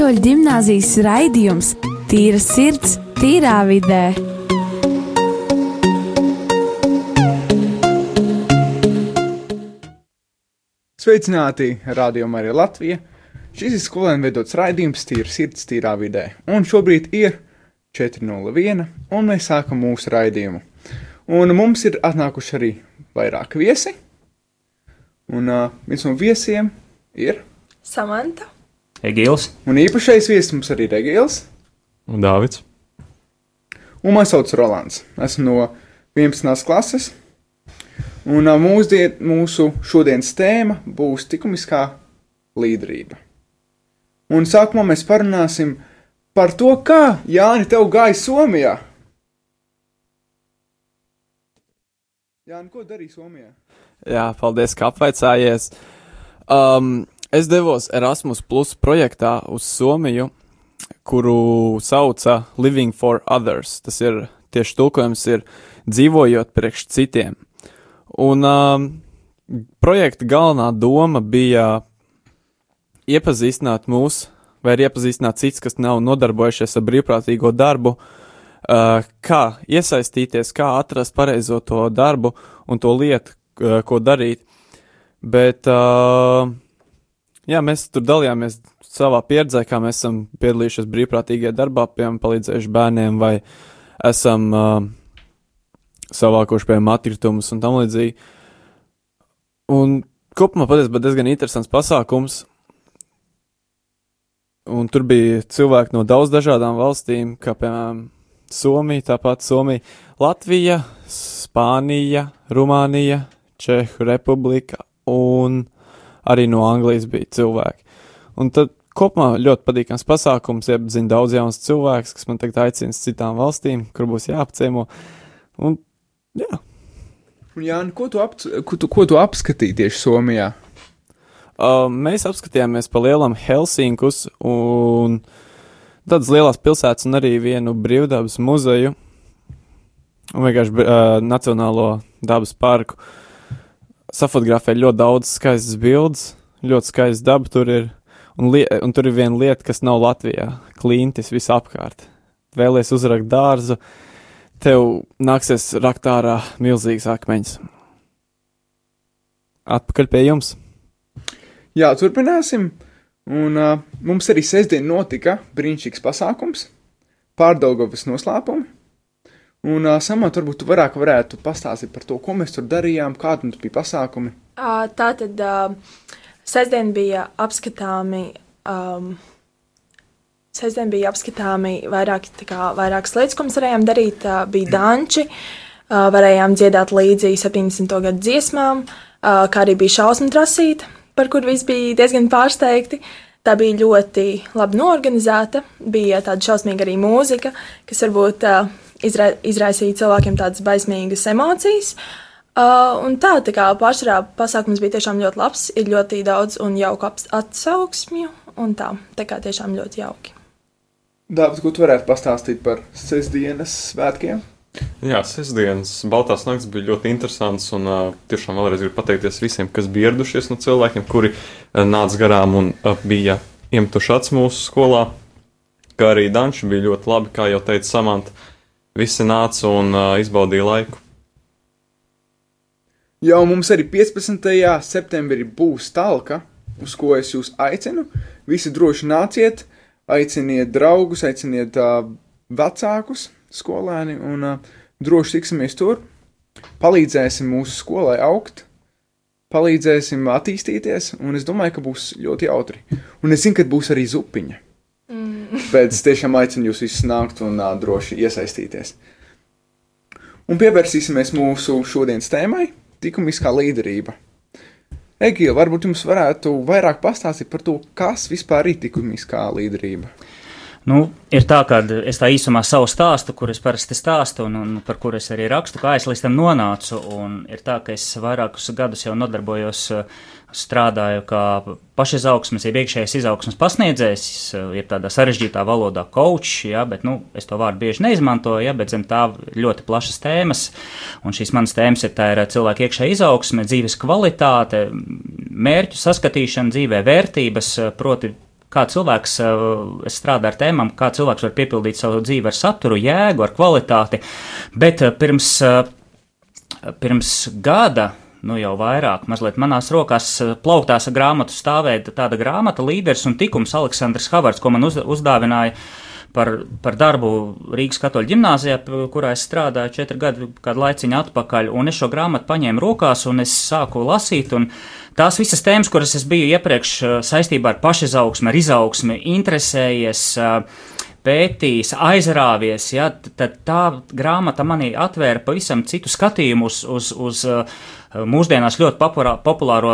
Katoļu gimnāzijas raidījums Tīra sirds, tīrā vidē. Sveicināti, rādījumā arī Latvija. Šis ir skolēnu veidots raidījums Tīra sirds, tīrā vidē. Un šobrīd ir 4.01, un mēs sākam mūsu raidījumu. Un mums ir atnākuši arī vairāk viesi. Un uh, viens no viesiem ir Samanta. Egīls. Un īpašais viesis mums arī ir Egīls. Un Dāvids. Un man sauc Rolands. Esmu no 11. klases. Un mūsdien, mūsu šodienas tēma būs likumiskā līderība. Un sākumā mēs parunāsim par to, kā Jāni tev gāja Somijā. Jāni, ko darīja Somijā? Jā, paldies, ka apvaicājies. Um, es devos Erasmus Plus projektā uz Somiju, kuru sauca Living for Others. Tas ir tieši tulkojums, ir dzīvojot priekš citiem. Un um, projekta galvenā doma bija iepazīstināt mūs, vai arī iepazīstināt cits, kas nav nodarbojušies ar brīvprātīgo darbu, uh, kā iesaistīties, kā atrast pareizo to darbu un to lietu, uh, ko darīt. Bet, uh, jā, mēs tur dalījāmies savā pieredzē, kā mēs esam piedalījušies brīvprātīgajā darbā, piemēram, palīdzējuši bērniem vai esam uh, savākoši, piemēram, atkritumus un tam līdzīgi. Un kopumā patiesībā diezgan interesants pasākums. Un tur bija cilvēki no daudz dažādām valstīm, kā piemēram Somija, tāpat Somija, Latvija, Spānija, Rumānija, Čehu republika un arī no Anglijas bija cilvēki. Un tad kopumā ļoti patīkams pasākums, iepazina daudz jaunas cilvēks, kas man tagad aicina uz citām valstīm, kur būs jāapciemo. Un, jā. Un Jāni, ko tu, ap, ko tu, ko tu apskatīji tieši Somijā? Uh, mēs apskatījāmies pa lielam Helsinkus un tādas lielas pilsētas un arī vienu brīvdabas muzeju un vienkārši uh, Nacionālo dabas parku. Safotografē ļoti daudz skaistas bildes, ļoti skaista daba tur ir, un, un tur ir viena lieta, kas nav Latvijā - klintis visapkārt. Vēlies uzrakt dārzu, tev nāksies rakt ārā milzīgs akmeņs. Atpakaļ pie jums! Jā, turpināsim. Un uh, mums arī sestdien notika brīnišķīgs pasākums, pārdaugavas noslēpumi. Un uh, samāt, varbūt tu varētu, varētu pastāstīt par to, ko mēs tur darījām, kādi mums bija pasākumi. Ā, Tā tad uh, sestdien bija apskatāmi. Um, Sestdien bija apskatāmi vairāk, kā, vairākas lietas, ko mēs varējām darīt. Uh, bija danči, uh, varējām dziedāt līdzi 70. gadu dziesmām, uh, kā arī bija šausmu trasīta, par kur viss bija diezgan pārsteigti. Tā bija ļoti labi norganizēta, bija tāda šausmīga arī mūzika, kas varbūt uh, izra izraisīja cilvēkiem tādas baismīgas emocijas. Uh, un tā, tā kā pārsvarā pasākums bija tiešām ļoti labs, ir ļoti daudz un jauku atsauksmju, un tā, tā kā tiešām ļoti jauki. Dāvidi, ko tu varētu pastāstīt par sestdienas svētkiem? Jā, sestdienas Baltās naktis bija ļoti interesants. Un uh, tiešām vēlreiz gribu pateikties visiem, kas bija ieradušies no cilvēkiem, kuri uh, nāca garām un uh, bija iemetuši acis mūsu skolā. Kā arī Danči bija ļoti labi, kā jau teica Samants. Visi nāca un uh, izbaudīja laiku. Jā, un mums arī 15. septembrī būs talka, uz ko es jūs aicinu. Visi droši nāciet, aiciniet draugus, aiciniet uh, vecākus, skolēni, un uh, droši tiksimies tur. Palīdzēsim mūsu skolai augt, palīdzēsim attīstīties, un es domāju, ka būs ļoti jautri. Un es zinu, ka būs arī zupiņa. Bet es tiešām aicinu jūs visus nākt un uh, droši iesaistīties. Un pievērsīsimies mūsu šodienas tēmai - likumiskā līderība. Egīla, varbūt jums varētu vairāk pastāstīt par to, kas vispār ir likumiskā līderība. Nu, ir tā, ka es tā īsumā savu stāstu, kur es parasti stāstu un, un par kuru es arī rakstu, kā es līdz tam nonācu. Un ir tā, ka es vairākus gadus jau nodarbojos, strādāju kā pašizaugsmes, jeb iekšējais izaugsmes pasniedzējs, ir tādā sarežģītā valodā coach, ja, bet, nu, es to vārdu bieži neizmantoju, ja, bet zem tā ļoti plašas tēmas. Un šīs manas tēmas ir tā ir cilvēka iekšējā izaugsme, dzīves kvalitāte, mērķu saskatīšana dzīvē, vērtības, proti kā cilvēks, es strādāju ar tēmām, kā cilvēks var piepildīt savu dzīvi ar saturu, jēgu, ar kvalitāti, bet pirms, pirms gada nu jau vairāk, mazliet manās rokās plauktās grāmatu stāvēja tāda grāmata, līderis un tikums Aleksandrs Havards, ko man uz, uzdāvināja par, par darbu Rīgas katoļu ģimnāzijā, kurā es strādāju četri gadi, kādu laiciņu atpakaļ, un es šo grāmatu paņēmu rokās un es sāku lasīt, un tās visas tēmas, kuras es biju iepriekš saistībā ar pašizaugsmi, ar izaugsmi, interesējies, pētījis, aizrāvies, ja, tad tā grāmata manī atvēra pavisam citu skatījumu uz, uz, uz mūsdienās ļoti populāro, populāro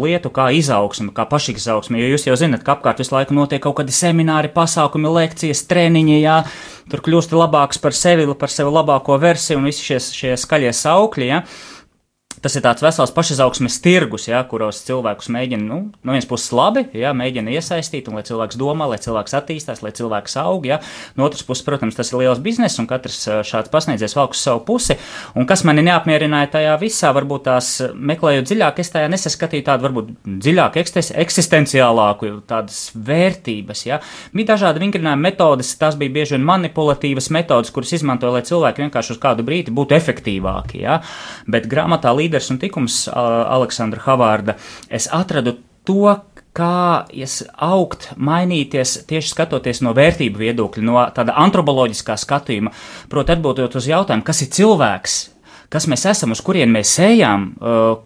lietu kā izaugsme, kā pašizaugsme. Jo jūs jau zinat, ka apkārt visu laiku notiek kaut kādi semināri, pasākumi, lekcijas, treniņi, jā, tur kļūst labāks par sevi, par sevi labāko versiju un visi šie, šie skaļie saukļi. Jā. Tas ir tāds vesels pašizaugsmes tirgus, ja, kuros cilvēkus mēģina, nu, no vienas puses labi, ja, mēģina iesaistīt, un lai cilvēks domā, lai cilvēks attīstās, lai cilvēks aug, ja. No otras puses, protams, tas ir liels bizness, un katrs šāds pasniedzējs valk uz savu pusi. Un kas mani neapmierināja tajā visā, varbūt tās meklējot dziļāk, es tajā nesaskatīju tādu varbūt dziļāku, eksistenciālāku, tādas vērtības, ja. Bija dažādi vingrinājumi metodes, tās bija bieži vien manipulatīvas metodes, kuras izmantoja, lai cilvēki vienkārši uz kādu brīdi būtu efektīvāki, ja. Bet grāmatā līderis un tikums Aleksandra Havārda, es atradu to, kā augt, mainīties tieši skatoties no vērtību viedokļa, no tāda antropoloģiskā skatījuma, proti atbildot uz jautājumu, kas ir cilvēks, kas mēs esam, uz kurien mēs ejam,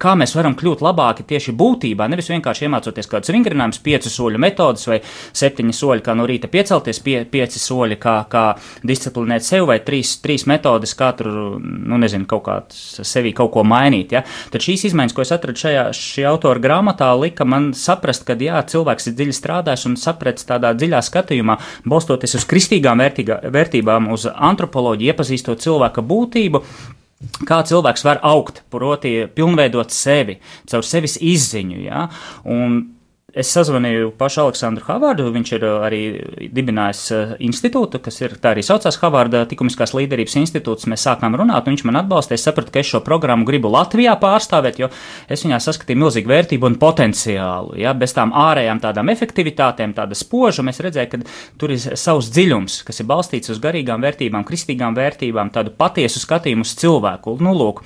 kā mēs varam kļūt labāki tieši būtībā. Nevis vienkārši iemācoties kādus vingrinājumus, piecu soļu metodas vai septiņi soļi, kā no rīta piecelties, pie, pieci soļi, kā, kā disciplinēt sevi, vai trīs, trīs metodas, kā tur, nu, nezinu, kaut kā sevī kaut ko mainīt. Ja? Tad šīs izmaiņas, ko es atradu šajā šī autora grāmatā, lika man saprast, ka jā, cilvēks ir dziļi strādājis un sapratis tādā dziļā skatījumā, balstoties uz kristīgām vērtīgā, vērtībām, uz antropoloģiju, iepazīstot cilvēka būtību kā cilvēks var augt, proti, pilnveidot sevi, caur sevis izziņu. Ja? Un Es sazvanīju pašu Aleksandru Havārdu, viņš ir uh, arī dibinājis uh, institūtu, kas ir tā arī saucās Havārda Tikumiskās līderības institūts. Mēs sākām runāt, un viņš man atbalstīja. Es sapratu, ka es šo programmu gribu Latvijā pārstāvēt, jo es viņā saskatīju milzīgu vērtību un potenciālu. Ja? Bez tām ārējām tādām efektivitātēm, tāda spoža, mēs redzējām, ka tur ir savs dziļums, kas ir balstīts uz garīgām vērtībām, kristīgām vērtībām, tādu patiesu skatījumu uz cilvēku. Nu, lūk.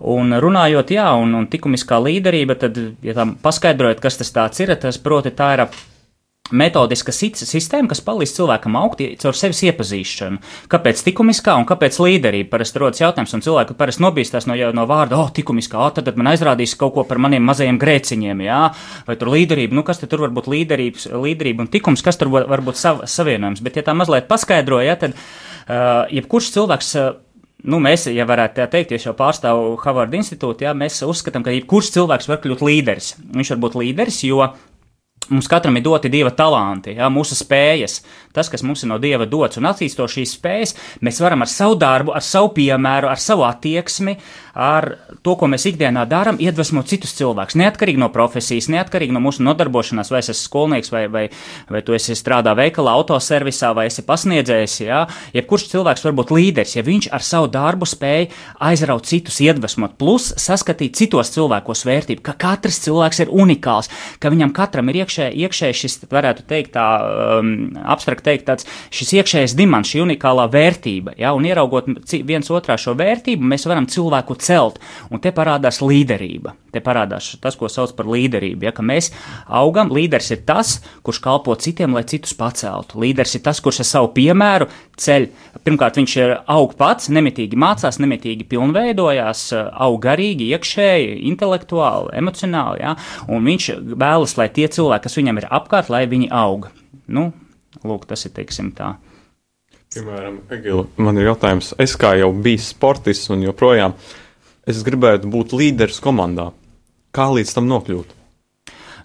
Un runājot, jā, un, un likumiskā līderība, tad, ja tam paskaidrojot, kas tas ir, tas proti tā ir metodiska sistēma, kas palīdz cilvēkam augt caur sevis iepazīšanu. Kāpēc likumiskā un kāpēc līderība? Parasti rodas jautājums, un cilvēki parasti nobīstās no, no vārda, oh, likumiskā, tad, tad man aizrādīs kaut ko par maniem mazajiem grēciņiem, jā, vai tur līderība, nu kas tur var būt līderības, līderība un tikums, kas tur var būt sav, savienojums. Bet, ja tā mazliet paskaidroja, tad uh, jebkurš cilvēks. Uh, Nu, mēs, ja varētu tā teikt, es jau pārstāvu Harvard institūtu, jā, mēs uzskatām, ka jebkurš cilvēks var kļūt līderis. Viņš var būt līderis, jo Mums katram ir doti dieva talanti, jā, mūsu spējas, tas, kas mums ir no dieva dots, un attīstot šīs spējas, mēs varam ar savu darbu, ar savu piemēru, ar savu attieksmi, ar to, ko mēs ikdienā darām, iedvesmot citus cilvēkus. Neatkarīgi no profesijas, neatkarīgi no mūsu nodarbošanās, vai es esmu skolnieks, vai, vai, vai tu esi strādā veikalā, autoservisā, vai esi pasniedzējis. Jā, jebkurš cilvēks var būt līderis, ja viņš ar savu darbu spēj aizraut citus, iedvesmot, plus saskatīt citos cilvēkos vērtību, ka katrs cilvēks ir unikāls, ka viņam katram ir iekšā iekšē, iekšēji šis, varētu teikt, tā um, abstrakt teikt, tāds šis iekšējais dimants, šī unikālā vērtība, ja, un ieraugot viens otrā šo vērtību, mēs varam cilvēku celt, un te parādās līderība. Te parādās tas, ko sauc par līderību, ja, ka mēs augam, līderis ir tas, kurš kalpo citiem, lai citus paceltu. Līderis ir tas, kurš ar savu piemēru ceļ. Pirmkārt, viņš ir aug pats, nemitīgi mācās, nemitīgi pilnveidojās, aug garīgi, iekšēji, intelektuāli, emocionāli, ja, un viņš vēlas, lai tie cilvēki, kas viņam ir apkārt, lai viņi aug. Nu, lūk, tas ir teiksim tā. Piemēram, Egila, man ir jautājums, es kā jau biju sportists un joprojām es gribētu būt līderis komandā. Kā līdz tam nokļūt?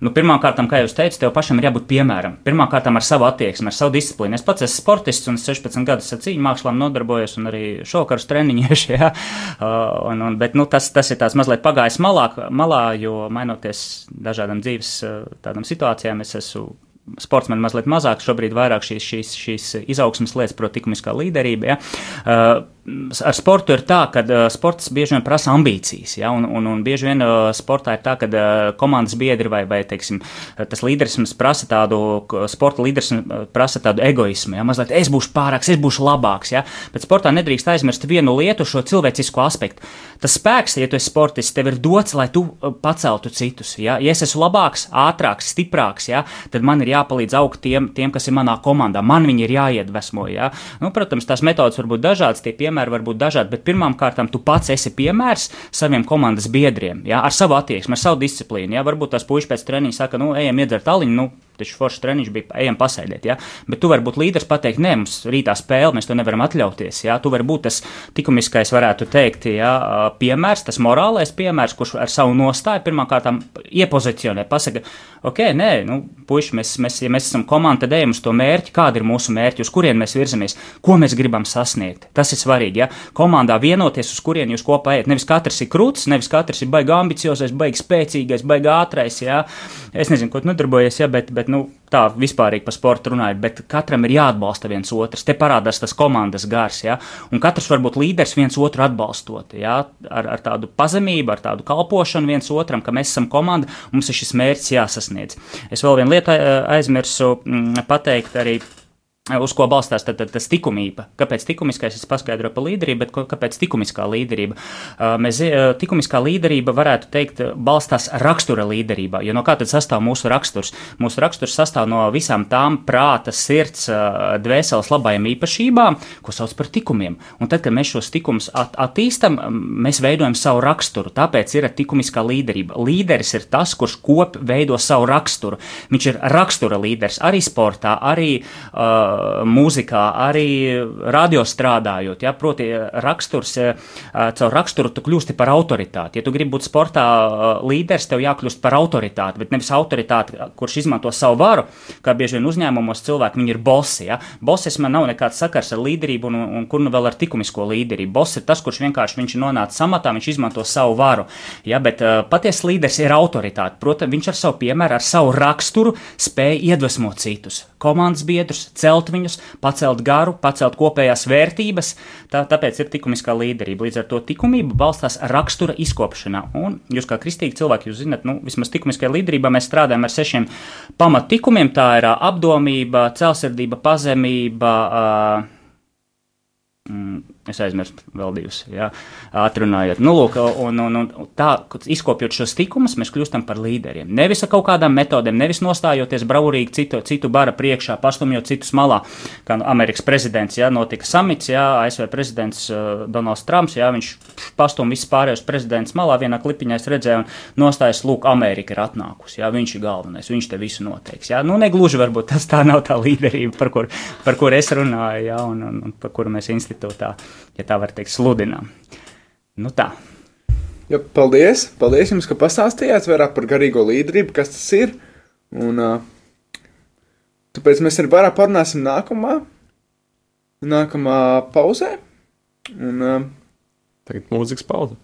Nu, Pirmkārt, kā jau teicu, tev pašam ir jābūt piemēram. Pirmkārt, ar savu attieksmi, ar savu disciplīnu. Es pats esmu sportists un 16 gadus ar cīņu mākslām nodarbojos un arī šokarus treniņieši. Ja? Uh, un, un, bet nu, tas, tas ir tāds mazliet pagājis malā, malā, jo mainoties dažādām dzīves tādām situācijām, es esmu sportsmeni mazliet mazāk, šobrīd vairāk šīs, šīs, šīs izaugsmas lietas, proti, likumiskā līderība. Ja? Uh, ar sportu ir tā, ka uh, sports bieži vien prasa ambīcijas, ja, un, un, un bieži vien uh, sportā ir tā, ka uh, komandas biedri vai, vai teiksim, tas līderisms prasa tādu, sporta līderisms prasa tādu egoismu, ja, mazliet es būšu pārāks, es būšu labāks, ja, bet sportā nedrīkst aizmirst vienu lietu, šo cilvēcisko aspektu. Tas spēks, ja tu esi sportists, tev ir dots, lai tu paceltu citus, ja, ja es esmu labāks, ātrāks, stiprāks, ja, tad man ir jāpalīdz augt tiem, tiem, kas ir manā komandā, man viņi ir jāiedvesmo, ja. Nu, protams, tās metodas var būt dažādas, tie piemēri var būt dažādi, bet pirmām kārtām tu pats esi piemērs saviem komandas biedriem, jā, ar savu attieksmi, ar savu disciplīnu. Jā, varbūt tās puikas pēc treniņa saka, nu, ejam iedzert aliņu, nu, Taču foršs treniņš bija, ejam pasēdēt. Ja? Bet tu vari būt līderis, pateikt, nē, mums rītā spēle, mēs to nevaram atļauties. Ja? Tu vari būt tas likumiskais, varētu teikt, ja? piemērs, tas morālais piemērs, kurš ar savu nostāju pirmkārt iepozicionē, pasaka, ok, nē, nu, puiši, mēs, mēs, ja mēs esam komanda, tad ejam uz to mērķi, kāda ir mūsu mērķi, uz kurien mēs virzamies, ko mēs gribam sasniegt. Tas ir svarīgi. Ja? Komandā vienoties, uz kurien jūs kopā ejat. Nevis katrs ir krūts, nevis katrs ir baigi ambiciozais, baigi spēcīgais, baigi ātrais. Ja? Es nezinu, ko tu nodarbojies, ja? bet, bet bet nu, tā vispārīgi par sportu runājot, bet katram ir jāatbalsta viens otrs. Te parādās tas komandas gars, ja? un katrs var būt līderis viens otru atbalstot, ja? ar, ar tādu pazemību, ar tādu kalpošanu viens otram, ka mēs esam komanda, mums ir šis mērķis jāsasniedz. Es vēl vienu lietu aizmirsu mm, pateikt arī uz ko balstās tad, tad, tas likumība. Kāpēc likumiskais es paskaidroju par līderību, bet kāpēc likumiskā līderība? Mēs likumiskā līderība varētu teikt balstās rakstura līderībā, jo no kā tad sastāv mūsu raksturs? Mūsu raksturs sastāv no visām tām prāta, sirds, dvēseles labajām īpašībām, ko sauc par likumiem. Un tad, kad mēs šos likumus at attīstam, mēs veidojam savu raksturu. Tāpēc ir likumiskā līderība. Līderis ir tas, kurš kop veido savu raksturu. Viņš ir rakstura līderis arī sportā, arī uh, mūzikā, arī radio strādājot. Ja, proti, raksturs, caur raksturu tu kļūsti par autoritāti. Ja tu gribi būt sportā līderis, tev jākļūst par autoritāti, bet nevis autoritāti, kurš izmanto savu varu, kā bieži vien uzņēmumos cilvēki, ir bosi. Ja. Bosis man nav nekāds sakars ar līderību un, un kur nu vēl ar likumisko līderību. Boss ir tas, kurš vienkārši viņš nonāca samatā, viņš izmanto savu varu. Ja, bet uh, patiesa līderis ir autoritāte. Protams, viņš ar savu piemēru, ar savu raksturu spēj iedvesmot citus, komandas biedrus, celt pacelt viņus, pacelt garu, pacelt kopējās vērtības. Tā, tāpēc ir likumiskā līderība. Līdz ar to likumība balstās rakstura izkopšanā. Un jūs, kā kristīgi cilvēki, jūs zinat, nu, vismaz likumiskajā līderībā mēs strādājam ar sešiem pamattikumiem. Tā ir apdomība, celsirdība, pazemība. Mm, Es aizmirsu vēl divus, jā, atrunājot. Nu, lūk, un, un, un tā, izkopjot šos tikumus, mēs kļūstam par līderiem. Nevis ar kaut kādām metodēm, nevis nostājoties braurīgi citu, citu bara priekšā, pastumjot citus malā, kā Amerikas prezidents, jā, notika samits, jā, ASV prezidents uh, Donalds Trumps, jā, viņš pastum visus pārējos prezidents malā, vienā klipiņā es redzēju, un nostājas, lūk, Amerika ir atnākusi, jā, viņš ir galvenais, viņš te visu noteiks, jā, nu, negluži varbūt tas tā nav tā līderība, par kur, par kur es runāju, jā, un, un, un par kuru mēs institūtā ja tā var teikt, sludinām. Nu tā. Ja, paldies! Paldies jums, ka pastāstījāt vairāk par garīgo līderību, kas tas ir. Un, tāpēc mēs arī vairāk parunāsim nākamā, nākamā pauzē. Un, Tagad mūzikas pauze.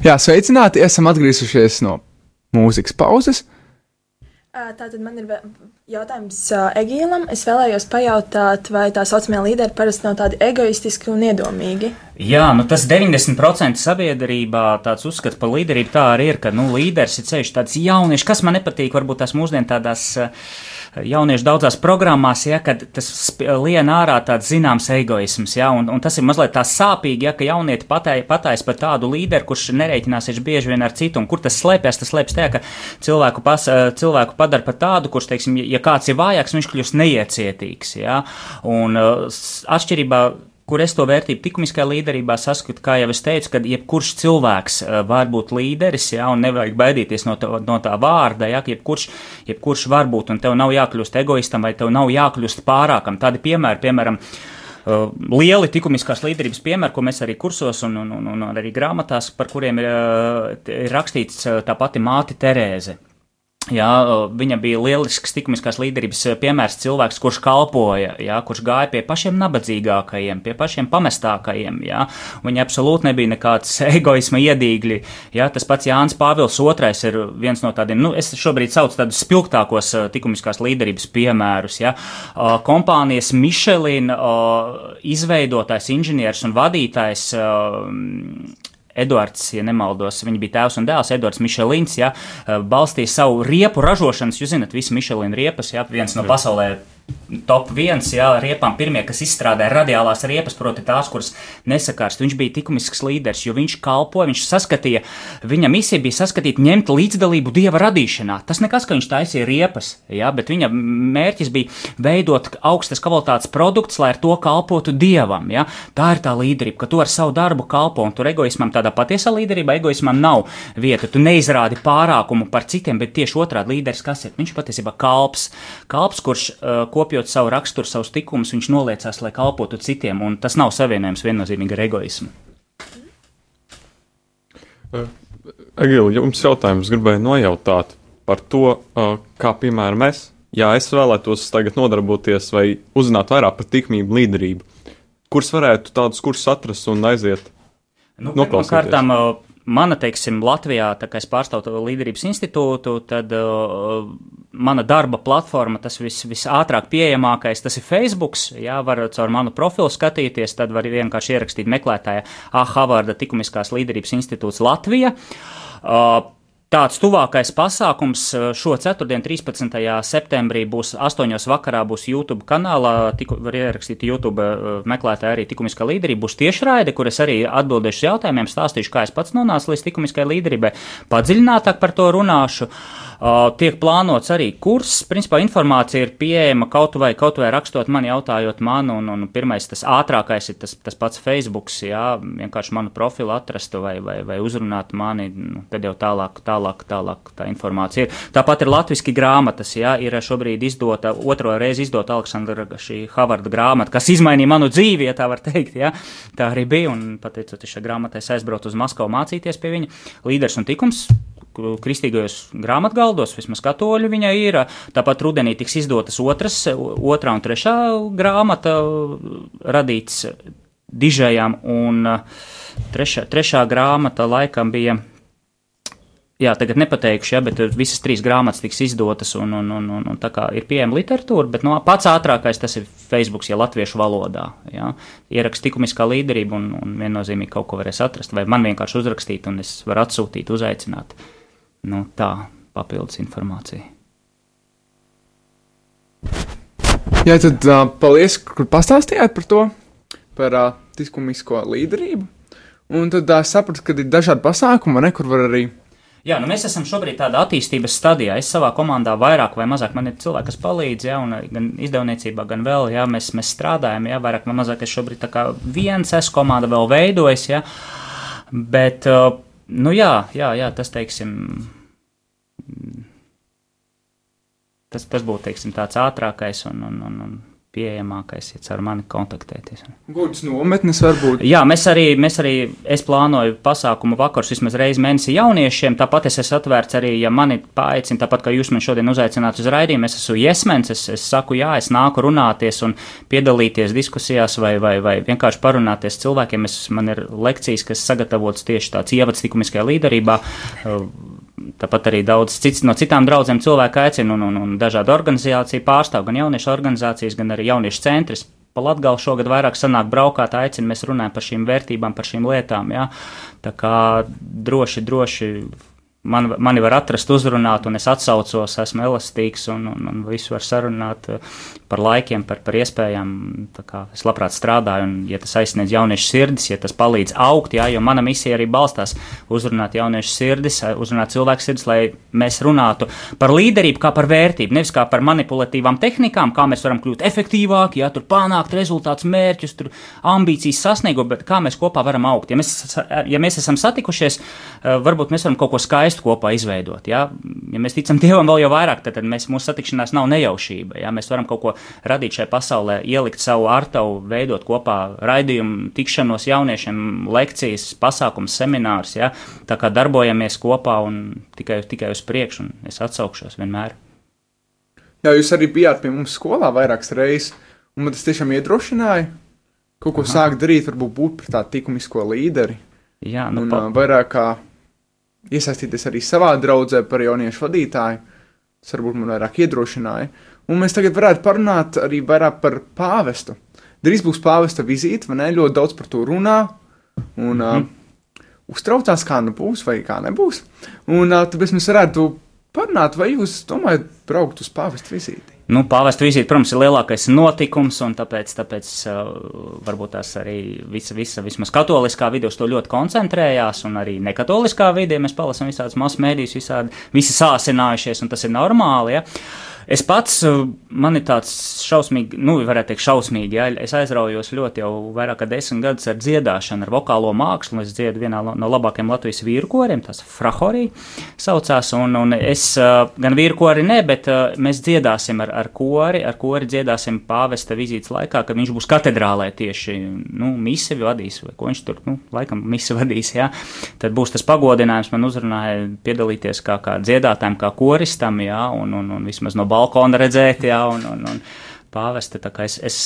Jā, sveicināti! Esam atgriezušies no mūzikas pauzes. Tātad man ir jautājums Egīlam. Es vēlējos pajautāt, vai tā saucamie līderi parasti nav tādi egoistiski un iedomīgi. Jā, nu tas 90% sabiedrībā tāds uzskats par līderību tā arī ir, ka, nu, līderis ir ceļš tāds jaunieši, kas man nepatīk, varbūt tās mūsdien tādās eh, jauniešu daudzās programmās, ja, kad tas lien ārā tāds zināms egoisms, ja, un, un tas ir mazliet tā sāpīgi, ja, ka jaunieti patēj, patēs par tādu līderi, kurš nerēķināsies bieži vien ar citu, un kur tas slēpjas, tas slēpjas tajā, ka cilvēku, pas, cilvēku padara par tādu, kurš, teiksim, ja kāds ir vājāks, viņš kļūst neiecietīgs, ja, un atšķirībā kur es to vērtību likumiskajā līderībā saskatu, kā jau es teicu, ka jebkurš cilvēks uh, var būt līderis, jā, un nevajag baidīties no, tā- no tā vārda, jā, ka jebkurš, jebkurš var būt, un tev nav jākļūst egoistam vai tev nav jākļūst pārākam. Tādi piemēri, piemēram, Uh, lieli likumiskās līderības piemēri, ko mēs arī kursos un, un, un, un arī grāmatās, par kuriem ir, uh, ir rakstīts tā pati māte Terēze. Jā, viņa bija lielisks likumiskās līderības piemērs cilvēks, kurš kalpoja, jā, kurš gāja pie pašiem nabadzīgākajiem, pie pašiem pamestākajiem. Jā. Viņa absolūti nebija nekāds egoisma iedīgļi. Jā. Tas pats Jānis Pāvils II ir viens no tādiem, nu, es šobrīd saucu tādus spilgtākos likumiskās līderības piemērus. Jā. Kompānijas Michelin izveidotājs, inženieris un vadītājs. Edvards, ja nemaldos, viņa bija tēvs un dēls, Edvards Mišelins, ja, balstīja savu riepu ražošanas, jūs zināt, visi Mišelina riepas, ja, viens no pasaulē top viens, jā, riepām pirmie, kas izstrādāja radiālās riepas, proti tās, kuras nesakārst. Viņš bija likumisks līderis, jo viņš kalpoja, viņš saskatīja, viņa misija bija saskatīt, ņemt līdzdalību dieva radīšanā. Tas nekas, ka viņš taisīja riepas, jā, bet viņa mērķis bija veidot augstas kvalitātes produktus, lai ar to kalpotu dievam. Jā. Tā ir tā līderība, ka tu ar savu darbu kalpo, un tur egoismam tādā patiesā līderībā egoismam nav vieta. Tu neizrādi pārākumu par citiem, bet tieši otrādi līderis, kas ir, viņš patiesībā kalps, kalps, kurš uh, kopjot savu raksturu, savus likumus, viņš noliecās, lai kalpotu citiem, un tas nav savienojams viennozīmīgi ar egoismu. Agili, jums jautājums gribēju nojautāt par to, uh, kā piemēram es, ja es vēlētos tagad nodarboties vai uzzināt vairāk par tikmību līderību, kurus varētu tādus kursus atrast un aiziet? Nu, Noklausīties. Mana, teiksim, Latvijā, tā kā es pārstāvu līderības institūtu, tad uh, mana darba platforma, tas vis, visātrāk pieejamākais, tas ir Facebook. Jā, var caur manu profilu skatīties, tad var vienkārši ierakstīt meklētāja A. Havarda Tikumiskās līderības institūts Latvija. Uh, Tāds tuvākais pasākums uh, šo ceturtdienu, 13. septembrī, būs 8. vakarā. Būs YouTube kanālā, tiku, var ierakstīt YouTube uh, meklētāji arī likumiskā līderība. Būs tiešraide, kur es arī atbildēšu jautājumiem, stāstīšu, kā es pats nonācu līdz likumiskai līderībai. Padziļinātāk par to runāšu. Uh, tiek plānots arī kurs. Principā informācija ir pieejama kaut vai, kaut vai rakstot man, jautājot man, un, un pirmais, tas ātrākais ir tas, tas pats Facebook, jā, vienkārši manu profilu atrastu vai, vai, vai uzrunāt mani, nu, tad jau tālāk, tālāk, tālāk tā informācija ir. Tāpat ir latviski grāmatas, jā, ir šobrīd izdota, otro reizi izdota Aleksandra šī Havarda grāmata, kas izmainīja manu dzīvi, ja tā var teikt, jā. Tā arī bija, un pateicoties šai grāmatai, es aizbraucu uz Maskavu mācīties pie viņa. Līderis un tikums, kristīgajos grāmatgaldos, vismaz katoļu viņai ir. Tāpat rudenī tiks izdotas otras, otrā un trešā grāmata radīts dižējām, un trešā, trešā grāmata laikam bija. Jā, tagad nepateikšu, ja, bet visas trīs grāmatas tiks izdotas, un, un, un, un, un tā kā ir pieejama literatūra, bet no, pats ātrākais tas ir Facebook, ja latviešu valodā. Ja. Ierakst likumiskā līderība, un, un viennozīmīgi kaut ko varēs atrast, vai man vienkārši uzrakstīt, un es varu atsūtīt, uzaicināt. Nu, tā papildus informācija. Jā, tad uh, paldies, kur pastāstījāt par to, par uh, diskumisko līderību. Un tad uh, sapratu, ka ir dažādi pasākumi, ne, kur var arī. Jā, nu mēs esam šobrīd tādā attīstības stadijā. Es savā komandā vairāk vai mazāk, man ir cilvēki, kas palīdz, jā, un gan izdevniecībā, gan vēl, jā, mēs, mēs strādājam, jā, vairāk vai mazāk es šobrīd tā kā viens es komanda vēl veidojas, jā, bet, uh, nu jā, jā, jā, tas, teiksim, tas, tas būtu, teiksim, tāds ātrākais un, un, un, un pieejamākais, ja caur mani kontaktēties. Gūtas nometnes varbūt. Jā, mēs arī, mēs arī, es plānoju pasākumu vakarus vismaz reizi mēnesī jauniešiem, tāpat es esmu atvērts arī, ja mani paaicina, tāpat kā jūs man šodien uzaicināt uz raidījumu, es esmu iesmens, es, es saku, jā, es nāku runāties un piedalīties diskusijās vai, vai, vai vienkārši parunāties cilvēkiem. Es, man ir lekcijas, kas sagatavotas tieši tāds ievads likumiskajā līderībā. Tāpat arī daudz cits, no citām draudzēm cilvēku aicina un, un, un dažādu organizāciju pārstāv, gan jauniešu organizācijas, gan arī jauniešu centrs. Pa Latgalu šogad vairāk sanāk braukāt, aicina, mēs runājam par šīm vērtībām, par šīm lietām, jā. Tā kā droši, droši man, mani var atrast, uzrunāt, un es atsaucos, esmu elastīgs un, un, un visu var sarunāt eh, par laikiem, par, par iespējām. Es labprāt strādāju, un, ja tas aizsniedz jauniešu sirdis, ja tas palīdz augt, jā, jo mana misija arī balstās uzrunāt jauniešu sirdis, eh, uzrunāt cilvēku sirdis, lai mēs runātu par līderību kā par vērtību, nevis kā par manipulatīvām tehnikām, kā mēs varam kļūt efektīvāki, ja tur panākt rezultātus, mērķus, tur ambīcijas sasniegot, bet kā mēs kopā varam augt. Ja mēs, ja mēs esam satikušies, eh, varbūt mēs varam kaut ko skaistu skaistu kopā izveidot. Ja, ja mēs ticam Dievam vēl jau vairāk, tad, tad mēs, mūsu satikšanās nav nejaušība. Ja, mēs varam kaut ko radīt šajā pasaulē, ielikt savu artavu, veidot kopā raidījumu, tikšanos jauniešiem, lekcijas, pasākums, seminārs. Ja, tā kā darbojamies kopā un tikai, tikai uz priekšu, un es atsaukšos vienmēr. Jā, jūs arī bijāt pie mums skolā vairākas reizes, un man tas tiešām iedrošināja kaut ko Aha. sākt darīt, varbūt būt par tādu likumisko līderi. Jā, nu, un, pa... vairāk kā iesaistīties arī savā draudzē par jauniešu vadītāju. Tas varbūt man vairāk iedrošināja. Un mēs tagad varētu parunāt arī vairāk par pāvestu. Drīz būs pāvesta vizīte, vai ne? Ļoti daudz par to runā. Un mm -hmm. uh, uztraucās, kā nu būs vai kā nebūs. Un uh, tāpēc mēs varētu parunāt, vai jūs domājat braukt uz pāvesta vizīti? Nu, Pāvesta vizīte, protams, ir lielākais notikums, un tāpēc, tāpēc uh, varbūt tās arī visa, visa vismaz katoliskā vide uz to ļoti koncentrējās, un arī nekatoliskā vidē mēs palasām visādas masu mēdījus, visādi, visi sāsinājušies, un tas ir normāli. Ja? Es pats, uh, man ir tāds šausmīgi, nu, varētu teikt, šausmīgi, ja es aizraujos ļoti jau vairāk kā desmit gadus ar dziedāšanu, ar vokālo mākslu. Es dziedu vienā no labākajiem Latvijas vīru koriem, tas Frahorī saucās, un, un es uh, gan vīru kori ne, bet uh, mēs dziedāsim ar, ar kori, ar kori dziedāsim pāvesta vizītes laikā, kad viņš būs katedrālē tieši, nu, misi vadīs, vai ko viņš tur, nu, laikam misi vadīs, jā. Tad būs tas pagodinājums, man uzrunāja piedalīties kā, kā dziedātājiem, kā koristam, jā, un, un, un vismaz no balkona redzēt, jā, un, un, un pāvesti. Tā kā es, es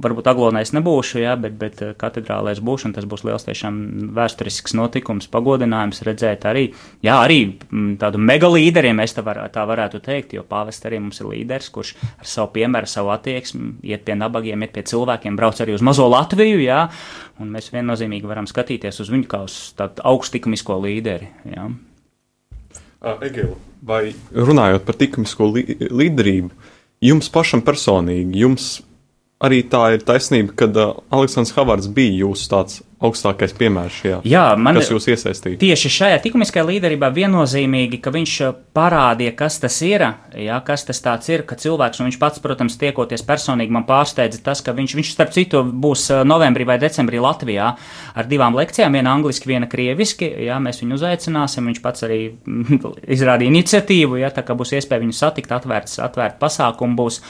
varbūt aglonais nebūšu, jā, bet, bet katedrālēs būšu, un tas būs liels tiešām vēsturisks notikums, pagodinājums redzēt arī, jā, arī tādu mega līderiem, es tā, var, tā varētu teikt, jo pāvests arī mums ir līderis, kurš ar savu piemēru, savu attieksmi iet pie nabagiem, iet pie cilvēkiem, brauc arī uz mazo Latviju, jā, un mēs viennozīmīgi varam skatīties uz viņu kā uz tādu augstikumisko līderi, jā. Uh, Egil, vai runājot par likumisko li līderību, jums pašam personīgi, jums arī tā ir taisnība, ka uh, Aleksandrs Havards bija jūsu tāds augstākais piemērs šajā, Jā, man, kas jūs iesaistīja. Tieši šajā likumiskajā līderībā viennozīmīgi, ka viņš uh, parādīja, kas tas ir, jā, kas tas tāds ir, ka cilvēks, un viņš pats, protams, tiekoties personīgi, man pārsteidza tas, ka viņš, viņš starp citu būs uh, novembrī vai decembrī Latvijā ar divām lekcijām, viena angliski, viena krieviski, jā, mēs viņu uzaicināsim, viņš pats arī izrādīja iniciatīvu, jā, tā kā būs iespēja viņu satikt, atvērts, atvērt pasākumu būs.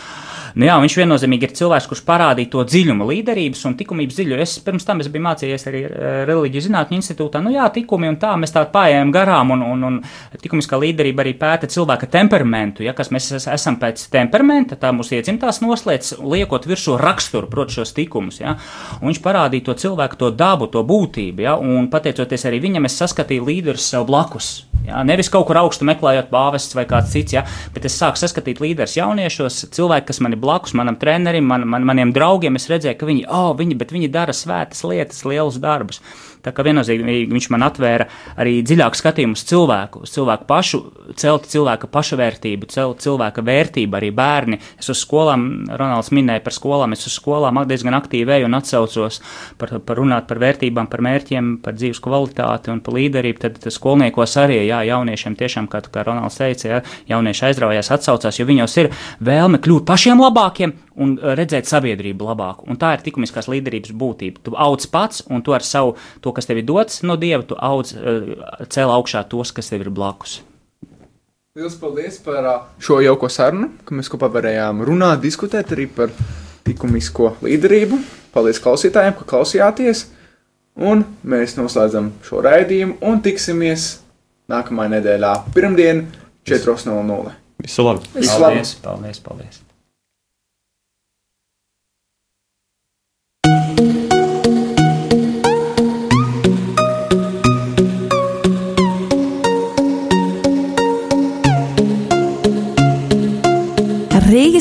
Nu jā, viņš viennozīmīgi ir cilvēks, kurš parādīja to dziļumu līderības un likumības dziļu. Es pirms tam es biju mācījies arī eh, reliģiju zinātņu institūtā. Nu jā, tikumi un tā mēs tā pārējām garām un, un, un likumiskā līderība arī pēta cilvēka temperamentu. Ja, kas mēs esam pēc temperamenta, tā mūsu iedzimtās noslēdz, liekot virsū raksturu, proti šos tikumus. Ja. Un viņš parādīja to cilvēku, to dabu, to būtību. Ja, un pateicoties arī viņam, es saskatīju līderus sev blakus. Ja, nevis kaut kur augstu meklējot pāvests vai kāds cits, ja, bet es sāku saskatīt līderus jauniešos, cilvēki, kas man ir blakus, manam trenerim, man, man, maniem draugiem. Es redzēju, ka viņi, oh, viņi, viņi dara svētas lietas, lielus darbus. Tā kā viennozīmīgi viņš man atvēra arī dziļāku skatījumu uz cilvēku, uz cilvēku pašu, celt cilvēka pašvērtību, celt cilvēka vērtību, arī bērni. Es uz skolām, Ronalds minēja par skolām, es uz skolām diezgan aktīvi eju un atsaucos par, par runāt par vērtībām, par mērķiem, par dzīves kvalitāti un par līderību. Tad, skolniekos arī, jā, jauniešiem tiešām, kā, kā Ronalds teica, jā, jaunieši aizraujās, atsaucās, jo viņos ir vēlme kļūt pašiem labākiem un redzēt sabiedrību labāku. Un tā ir likumiskās līderības būtība. Tu auc pats, un tu ar savu to kas tev ir dots no dieva, tu audz, eh, cēl augšā tos, kas tev ir blakus. Lielas paldies par šo jauko sarunu, ka mēs kopā varējām runāt, diskutēt arī par likumisko līderību. Paldies klausītājiem, ka klausījāties! Un mēs noslēdzam šo raidījumu un tiksimies nākamajā nedēļā, pirmdien, 4.00. Visu labi! Visu labi! Paldies, paldies, paldies!